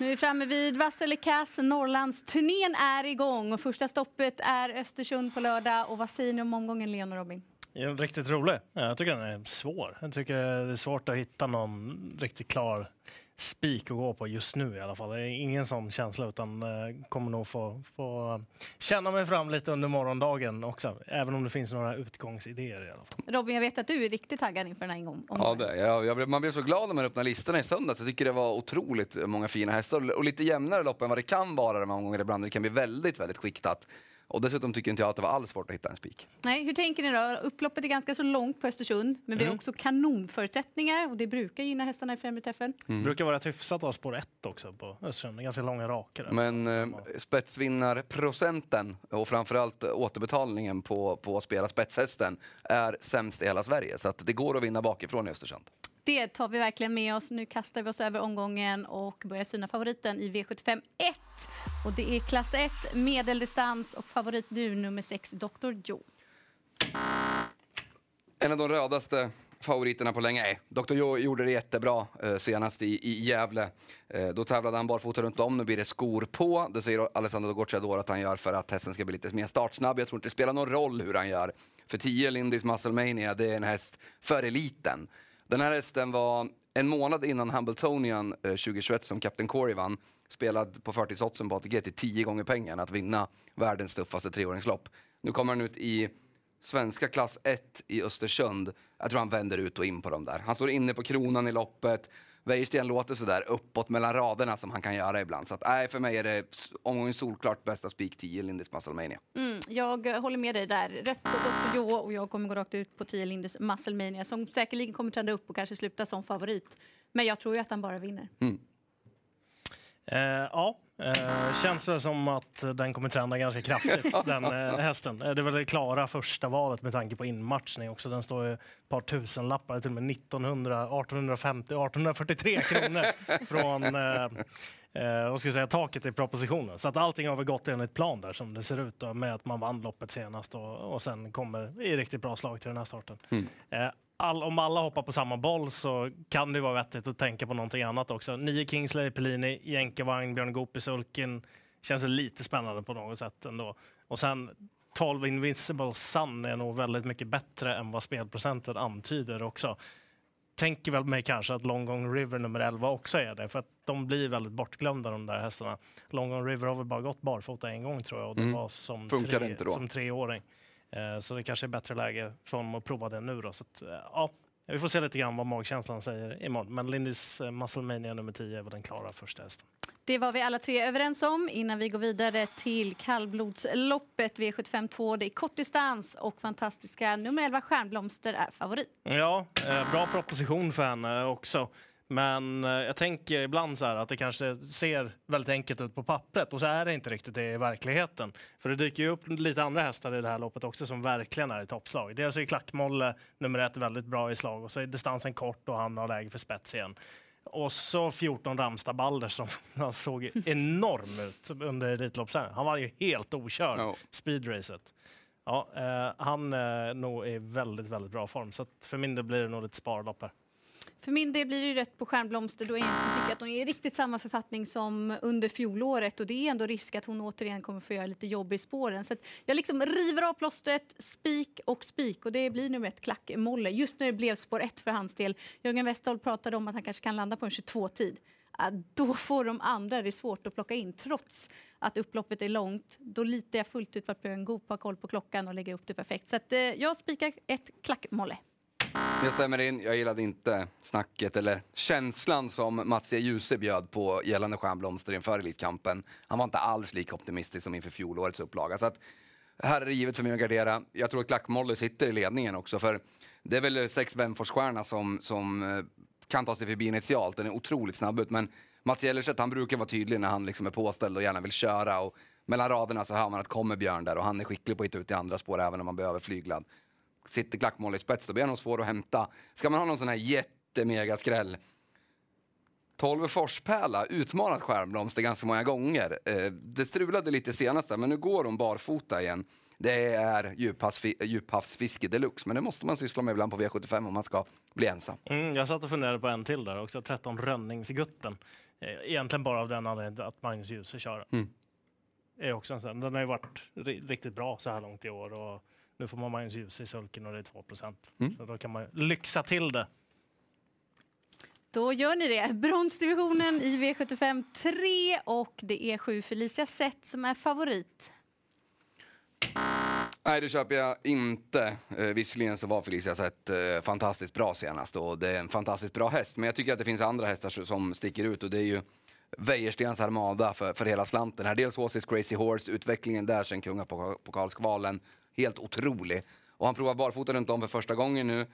Nu är vi framme vid Vasselikass. Norrlandsturnén är igång och första stoppet är Östersund på lördag. Och vad säger ni om omgången, Leon och Robin? Ja, riktigt rolig. Jag tycker den är svår. Jag tycker det är svårt att hitta någon riktigt klar spik att gå på just nu i alla fall. Det är ingen sån känsla utan uh, kommer nog få, få känna mig fram lite under morgondagen också. Även om det finns några utgångsidéer i alla fall. Robin, jag vet att du är riktigt taggad inför den här gången. Ja, det, jag, jag, man blev så glad när man öppnade listorna i söndags. Jag tycker det var otroligt många fina hästar och lite jämnare lopp än vad det kan vara de här omgångar ibland. Det kan bli väldigt, väldigt skiktat. Och dessutom tycker inte jag att det var alls svårt att hitta en spik. Nej, hur tänker ni då? Upploppet är ganska så långt på Östersund, men vi har mm. också kanonförutsättningar och det brukar gynna hästarna i främre träffen. Mm. brukar vara rätt hyfsat att spår ett också på Östersund, ganska långa raker. Men eh, spetsvinnarprocenten och framförallt återbetalningen på, på att spela spetshästen är sämst i hela Sverige. Så att det går att vinna bakifrån i Östersund. Det tar vi verkligen med oss. Nu kastar vi oss över omgången och börjar syna favoriten i V75 1. Och det är klass 1, medeldistans och favorit nu nummer 6, Dr. Joe. En av de rödaste favoriterna på länge. Dr. Joe gjorde det jättebra eh, senast i, i Gävle. Eh, då tävlade han barfota runt om, nu blir det skor på. Det säger Alessandro Gocciador att han gör för att hästen ska bli lite mer startsnabb. Jag tror inte det spelar någon roll hur han gör. För 10 Lindis Muscle Mania, det är en häst för eliten. Den här hästen var en månad innan Hamiltonian eh, 2021 som Captain Corey vann, spelad på förtidsoddsen på ATG till tio gånger pengarna att vinna världens tuffaste treåringslopp. Nu kommer han ut i svenska klass 1 i Östersund. Jag tror han vänder ut och in på dem där. Han står inne på kronan i loppet. Wäjersten låter sådär uppåt mellan raderna som han kan göra ibland. Så att, nej, för mig är det omgången solklart bästa spik 10 Lindis Musclemania. Mm, jag håller med dig där. Rätt på Dr. Joe och jag kommer gå rakt ut på 10 Lindis Musclemania som säkerligen kommer trenda upp och kanske sluta som favorit. Men jag tror ju att han bara vinner. Mm. Eh, ja, eh, känns väl som att den kommer trenda ganska kraftigt, den eh, hästen. Eh, det är väl det klara första valet med tanke på inmatchning också. Den står ju ett par tusen lappar, till och med 1900, 1850, 1843 kronor från eh, eh, vad ska säga, taket i propositionen. Så att allting har väl gått enligt plan där som det ser ut då, med att man vann loppet senast och, och sen kommer i riktigt bra slag till den här starten. Mm. All, om alla hoppar på samma boll så kan det vara vettigt att tänka på någonting annat också. Nio Kingsley, Pellini, Jänkarvagn, Björn Goop i sulken. Känns lite spännande på något sätt ändå. Och sen 12 Invincible Sun är nog väldigt mycket bättre än vad spelprocenten antyder också. Tänker väl mig kanske att Long Gone River nummer 11 också är det, för att de blir väldigt bortglömda de där hästarna. Long Gone River har väl bara gått barfota en gång tror jag och det mm. var som, tre, som treåring. Eh, så det kanske är bättre läge för honom att prova det nu. Då. Så att, eh, ja, vi får se lite grann vad magkänslan säger imorgon. Men Lindis eh, Musclemania nummer 10 är väl den klara första hästen. Det var vi alla tre överens om innan vi går vidare till kallblodsloppet V75 2. Det är kortdistans och fantastiska nummer 11 Stjärnblomster är favorit. Ja, bra proposition för henne också. Men eh, jag tänker ibland så här att det kanske ser väldigt enkelt ut på pappret och så är det inte riktigt det i verkligheten. För det dyker ju upp lite andra hästar i det här loppet också som verkligen är i toppslag. Dels är Klackmolle nummer ett väldigt bra i slag och så är distansen kort och han har läge för spets igen. Och så 14 Ramstad Balder som såg enorm ut under Elitloppsserien. Han var ju helt okörd, no. speedracet. Ja, eh, han är nog i väldigt, väldigt bra form. Så för min del blir det nog lite sparlopp här. För min del blir det ju rätt på Stjärnblomster då jag inte tycker att hon är i riktigt samma författning som under fjolåret och det är ändå risk att hon återigen kommer få göra lite jobb i spåren. Så jag liksom river av plåstret, spik och spik och det blir nummer ett klackmolle. Just när det blev spår ett för hans del. Jörgen Westholm pratade om att han kanske kan landa på en 22-tid. Då får de andra det svårt att plocka in trots att upploppet är långt. Då litar jag fullt ut på att Björn Goop har koll på klockan och lägger upp det perfekt. Så att, eh, jag spikar ett klackmolle. Jag stämmer in. Jag gillade inte snacket eller känslan som Mats e. Djuse bjöd på gällande Stjärnblomster inför Elitkampen. Han var inte alls lika optimistisk som inför fjolårets upplaga. Så att, här är det givet för mig att gardera. Jag tror att Klack sitter i ledningen också. För det är väl sex Vemforsstjärna som, som eh, kan ta sig förbi initialt. Den är otroligt snabb ut. Men Mats Gellerstedt han brukar vara tydlig när han liksom är påställd och gärna vill köra. Och mellan raderna så hör man att kommer Björn där och han är skicklig på att hitta ut i andra spår även om man behöver flyglad sitter klackmål i spets, då blir han nog svår att hämta. Ska man ha någon sån här jättemega skräll 12 Forspärla utmanat Stjärnblomster ganska många gånger. Eh, det strulade lite senast men nu går hon barfota igen. Det är djuphavsfi- djuphavsfiske deluxe, men det måste man syssla med ibland på V75 om man ska bli ensam. Mm, jag satt och funderade på en till där också, 13 Rönningsgutten. Eh, Egentligen bara av den anledningen att Magnus Djuse kör. Mm. Är också en sån. Den har ju varit ri- riktigt bra så här långt i år och nu får man Magnus Djuse i sulken och det är 2 Mm. Så då kan man lyxa till det. Då gör ni det. Bronsdivisionen i V75 3 och det är sju Felicia Zet som är favorit. Nej, det köper jag inte. Eh, visserligen så var Felicia sett eh, fantastiskt bra senast och det är en fantastiskt bra häst. Men jag tycker att det finns andra hästar som- sticker ut och det är ju Wäjerstens Armada för, för hela slanten. Här. Dels Horses Crazy Horse, utvecklingen där sen kungapokalskvalen, helt otrolig. Och han provar barfota runt om för första gången nu.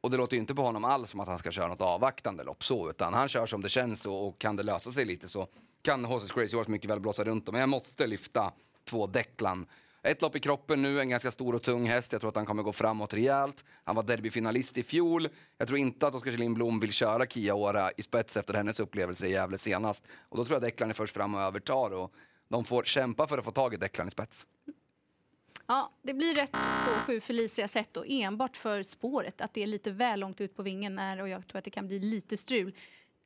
Och det låter ju inte på honom alls som att han ska köra något avvaktande lopp så, utan han kör som det känns och, och kan det lösa sig lite så kan Horses Crazy Horse mycket väl blåsa runt dem. Men jag måste lyfta två Declan. Ett lopp i kroppen nu, en ganska stor och tung häst. Jag tror att han kommer gå framåt rejält. Han var derbyfinalist i fjol. Jag tror inte att Oskar Kjellin Blom vill köra Kia Ora i spets efter hennes upplevelse i Gävle senast. Och då tror jag Declan är först fram och övertar och de får kämpa för att få tag i Declan i spets. Ja, det blir rätt på sju Felicia Zet och enbart för spåret. Att det är lite väl långt ut på vingen när, och jag tror att det kan bli lite strul.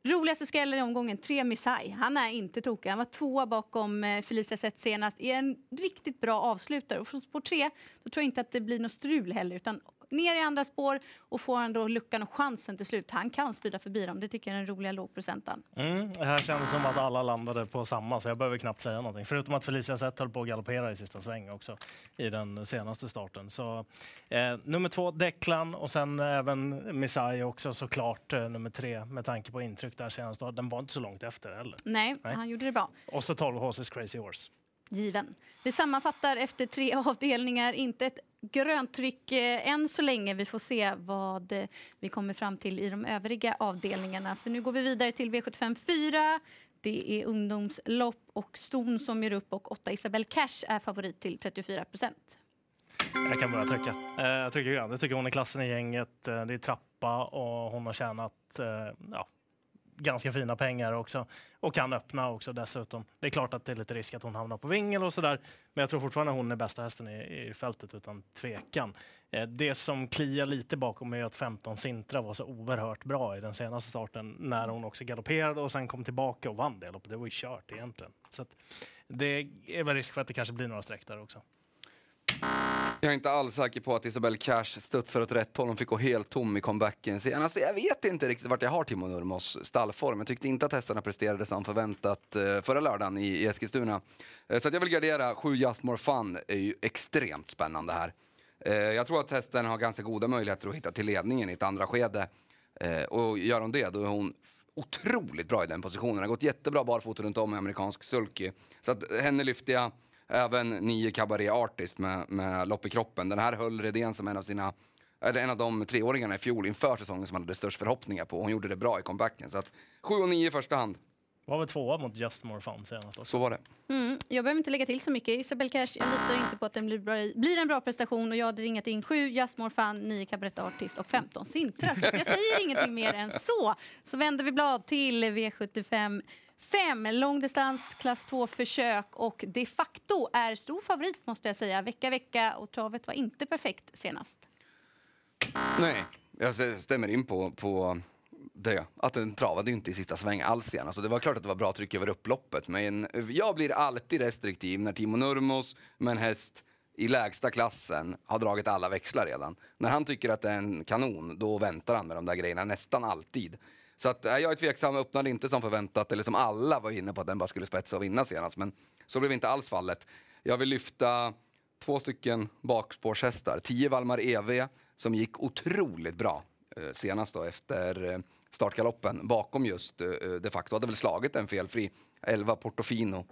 Roligaste skrällen i omgången, tre Misai. Han är inte tokig. Han var tvåa bakom eh, Felicia Zet senast. Är en riktigt bra avslutare. Och från spår tre då tror jag inte att det blir något strul heller. Utan ner i andra spår och får han då luckan och chansen till slut. Han kan sprida förbi dem. Det tycker jag är den roliga lågprocenten. Mm, det här känns som att alla landade på samma, så jag behöver knappt säga någonting. Förutom att Felicia Zet höll på att galoppera i sista sväng också i den senaste starten. Så, eh, nummer två, Declan och sen även Misai också såklart eh, nummer tre med tanke på intryck där senast. Den var inte så långt efter heller. Nej, Nej. han gjorde det bra. Och så 12 Horses Crazy Horse. given. Vi sammanfattar efter tre avdelningar. Inte ett Gröntryck eh, än så länge. Vi får se vad eh, vi kommer fram till i de övriga avdelningarna. För nu går vi vidare till V75 4. Det är ungdomslopp och Ston som gör upp och 8 Isabel Cash är favorit till 34 procent. Jag kan börja trycka. Eh, jag, tycker, jag tycker hon är klassen i gänget. Det är trappa och hon har tjänat ja, ganska fina pengar också. Och kan öppna också dessutom. Det är klart att det är lite risk att hon hamnar på vingel och sådär. Men jag tror fortfarande hon är bästa hästen i, i fältet utan tvekan. Eh, det som kliar lite bakom är att 15 Sintra var så oerhört bra i den senaste starten när hon också galopperade och sen kom tillbaka och vann det loppet. Det var ju kört egentligen. Så att det är väl risk för att det kanske blir några streck där också. Jag är inte alls säker på att Isabel Cash studsar åt rätt håll. Hon fick gå helt tom i comebacken senast. Jag vet inte riktigt vart jag har Timo Nurmos stallform. Jag tyckte inte att hästarna presterade som förväntat eh, förra lördagen i, Eskilstuna. Eh, så att jag vill gardera. Sju Just More Fun är ju extremt spännande här. Eh, jag tror att hästen har ganska goda möjligheter att hitta till ledningen i ett andra skede. Och gör hon det, då är hon otroligt bra i den positionen. har gått jättebra barfota runt om i amerikansk sulky. Så att henne lyfter jag. Även nio Cabaret Artist med, med lopp i kroppen. Den här höll Redén som en av sina eller en av de treåringarna i fjol inför säsongen som han hade störst förhoppningar på. Hon gjorde det bra i comebacken. Så att 7 och 9 i första hand. Var väl tvåa mot Just More Fun senast också. Så var det. Mm, jag behöver inte lägga till så mycket. Isabel Cash, jag litar inte på att den blir, bra, blir en bra prestation och jag hade ringat in 7 Just More Fun, 9 Cabaret Artist och 15 Sintra. Så jag säger ingenting mer än så. Så vänder vi blad till V75 Fem långdistans, klass 2-försök och de facto är stor favorit måste jag säga. Vecka, vecka och travet var inte perfekt senast. Nej, jag stämmer in på, på det. Att den travade inte i sista sväng alls senast. Alltså det var klart att det var bra tryck över upploppet. Men jag blir alltid restriktiv när Timo Nurmos med en häst i lägsta klassen har dragit alla växlar redan. När han tycker att det är en kanon, då väntar han med de där grejerna nästan alltid. Så att, äh, jag är tveksam, öppnade inte som förväntat, eller som alla var inne på att den bara skulle spetsa och vinna senast. Men så blev inte alls fallet. Jag vill lyfta två stycken bakspårshästar. 10 Valmar EV som gick otroligt bra eh, senast då efter eh, startgaloppen bakom just eh, de facto. Hade väl slagit en felfri 11 Portofino.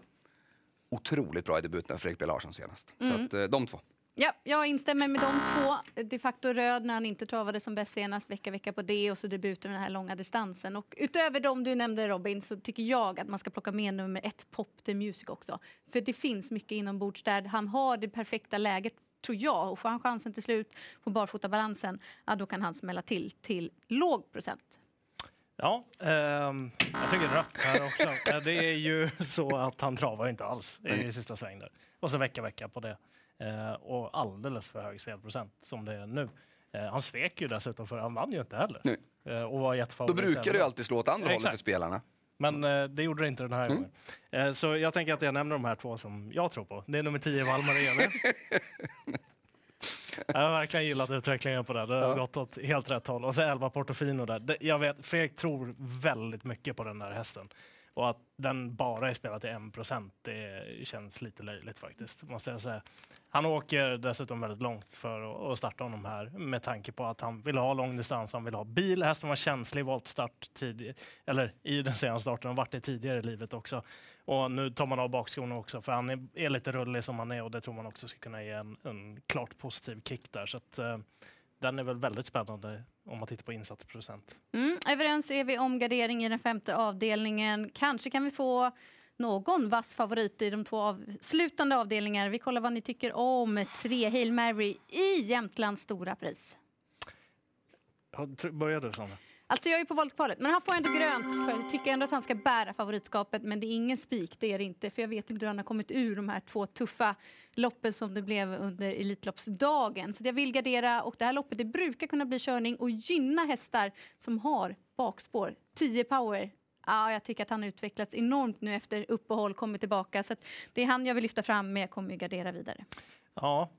Otroligt bra i debuten Fredrik B Larsson senast. Så att eh, de två. Ja, jag instämmer med de två. De facto röd när han inte travade som bäst senast, vecka vecka på det och så debuten den här långa distansen. Och utöver de du nämnde Robin så tycker jag att man ska plocka med nummer ett, Pop the Music också. För det finns mycket inombords där. Han har det perfekta läget tror jag och får han chansen till slut på barfotabalansen, ja, då kan han smälla till till låg procent. Ja, ehm, jag tycker rött här också. Eh, Det är ju så att han travar inte alls i sista sväng där. Och så vecka, vecka på det. Eh, och alldeles för hög spelprocent som det är nu. Eh, han svek ju dessutom för han vann ju inte heller. Eh, och var Då brukar det ju alltid slå åt andra hållet för spelarna. Men eh, det gjorde det inte den här Mm. gången. Eh, så jag tänker att jag nämner de här två som jag tror på. Det är nummer 10 Valmar Eve. jag har verkligen gillat utvecklingen på det. Det har Ja. gått åt helt rätt håll. Och så 11 Portofino där. Det, jag vet, Fredrik tror väldigt mycket på den där hästen. Och att den bara är spelad till 1% det känns lite löjligt faktiskt, måste jag säga. Han åker dessutom väldigt långt för att- starta honom här med tanke på att han vill ha lång distans, han vill ha bil. Hästen var känslig valt start tidigare, eller i den senaste starten och varit det tidigare i livet också. Och nu tar man av bakskorna också för han är, är lite rullig som han är och det tror man också ska kunna ge en, en klart positiv kick där. Så att, eh, den är väl väldigt spännande om man tittar på insatsprocent. Mm, överens är vi om gardering i den femte avdelningen. Kanske kan vi få någon vass favorit i de två avslutande avdelningar. Vi kollar vad ni tycker om tre Hail Mary i Jämtlands stora pris. Börjar du Sandra? Alltså jag är på voltkvalet, men han får ändå grönt. För jag tycker ändå att han ska bära favoritskapet, men det är ingen spik, det är det inte. För jag vet inte hur han har kommit ur de här två tuffa loppen som det blev under Elitloppsdagen. Så jag vill gardera och det här loppet det brukar kunna bli körning och gynna hästar som har bakspår. 10 power. Ja, ah, jag tycker att han har utvecklats enormt nu efter uppehåll, kommit tillbaka. Så att det är han jag vill lyfta fram, men jag kommer ju gardera vidare. Ja,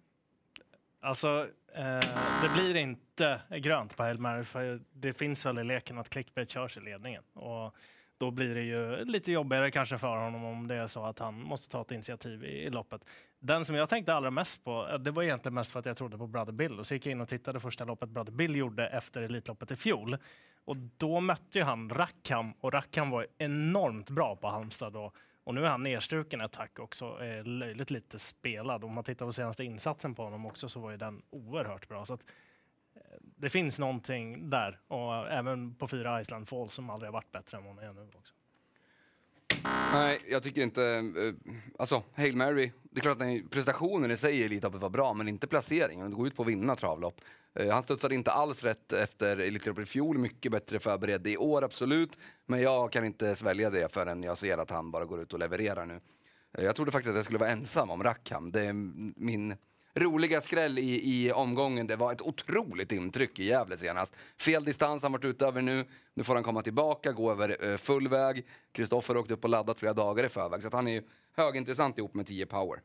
alltså eh, det blir inte grönt på Hail Mary för det finns väl i leken att clickbait körs i ledningen. Och då blir det ju lite jobbigare kanske för honom om det är så att han måste ta ett initiativ i, i loppet. Den som jag tänkte allra mest på, eh, det var egentligen mest för att jag trodde på Brother Bill. Och så gick jag in och tittade första loppet Brother Bill gjorde efter Elitloppet i fjol. Och då mötte ju han Rackham och Rackham var enormt bra på Halmstad då. Och nu är han nedstruken ett tack också, är löjligt lite spelad. Om man tittar på senaste insatsen på honom också så var ju den oerhört bra. Så att, eh, det finns någonting där och eh, även på fyra Island Falls som aldrig har varit bättre än vad hon är nu också. Nej, jag tycker inte... Eh, alltså, Hail Mary, det är klart att prestationen i sig i Elitloppet var bra, men inte placeringen. Det går ut på att vinna travlopp. Eh, han studsade inte alls rätt efter Elitloppet i fjol, mycket bättre förberedd i år, absolut. Men jag kan inte svälja det förrän jag ser att han bara går ut och levererar nu. Eh, jag trodde faktiskt att jag skulle vara ensam om Rackham. Det är min roliga skräll i, i omgången. Det var ett otroligt intryck i Gävle senast. Fel distans han varit ute över nu. Nu får han komma tillbaka, gå över eh, full väg. Kristoffer åkte upp och laddat flera dagar i förväg. Så att han är ju högintressant ihop med 10 power.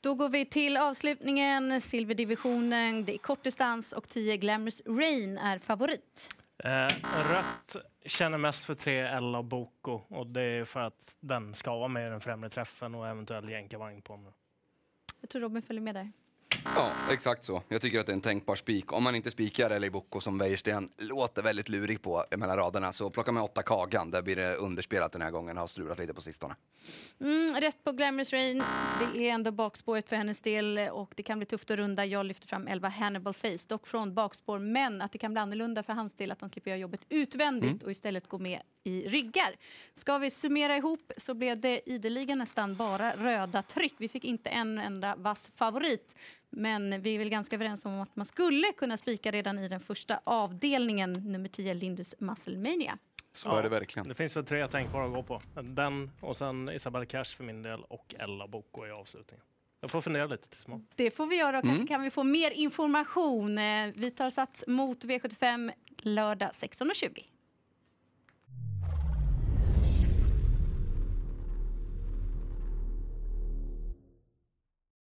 Då går vi till avslutningen, silverdivisionen. Det är kortdistans och 10 Glamorous Rain är favorit. Eh, rött känner mest för tre Ella och Boko och det är för att den ska vara med i den främre träffen och eventuellt jänkarvagn på honom. Jag tror Robin följer med där. Ja, exakt så. Jag tycker att det är en tänkbar spik. Om man inte spikar eller Boko som Wäjersten låter väldigt lurig på mellan raderna så plocka med åtta Kagan. Där blir det underspelat den här gången. Har strulat lite på sistone. Mm, rätt på Glamorous Rain. Det är ändå bakspåret för hennes del och det kan bli tufft att runda. Jag lyfter fram 11 Hannibal Face, dock från bakspår. Men att det kan bli annorlunda för hans del, att han slipper göra jobbet utvändigt och istället gå med i ryggar. Ska vi summera ihop så blev det ideligen nästan bara röda tryck. Vi fick inte en enda vass favorit. Men vi är väl ganska överens om att man skulle kunna spika redan i den första avdelningen, nummer 10, Lindus Muscle Mania. Så Ja. är det verkligen. Det finns väl tre tänkbara att gå på. Den och sen Isabelle Cash för min del och Ella Boko i avslutningen. Jag får fundera lite tills imorgon. Det får vi göra och kanske kan vi få mer information. Eh, Vi tar sats mot V75 lördag 16.20.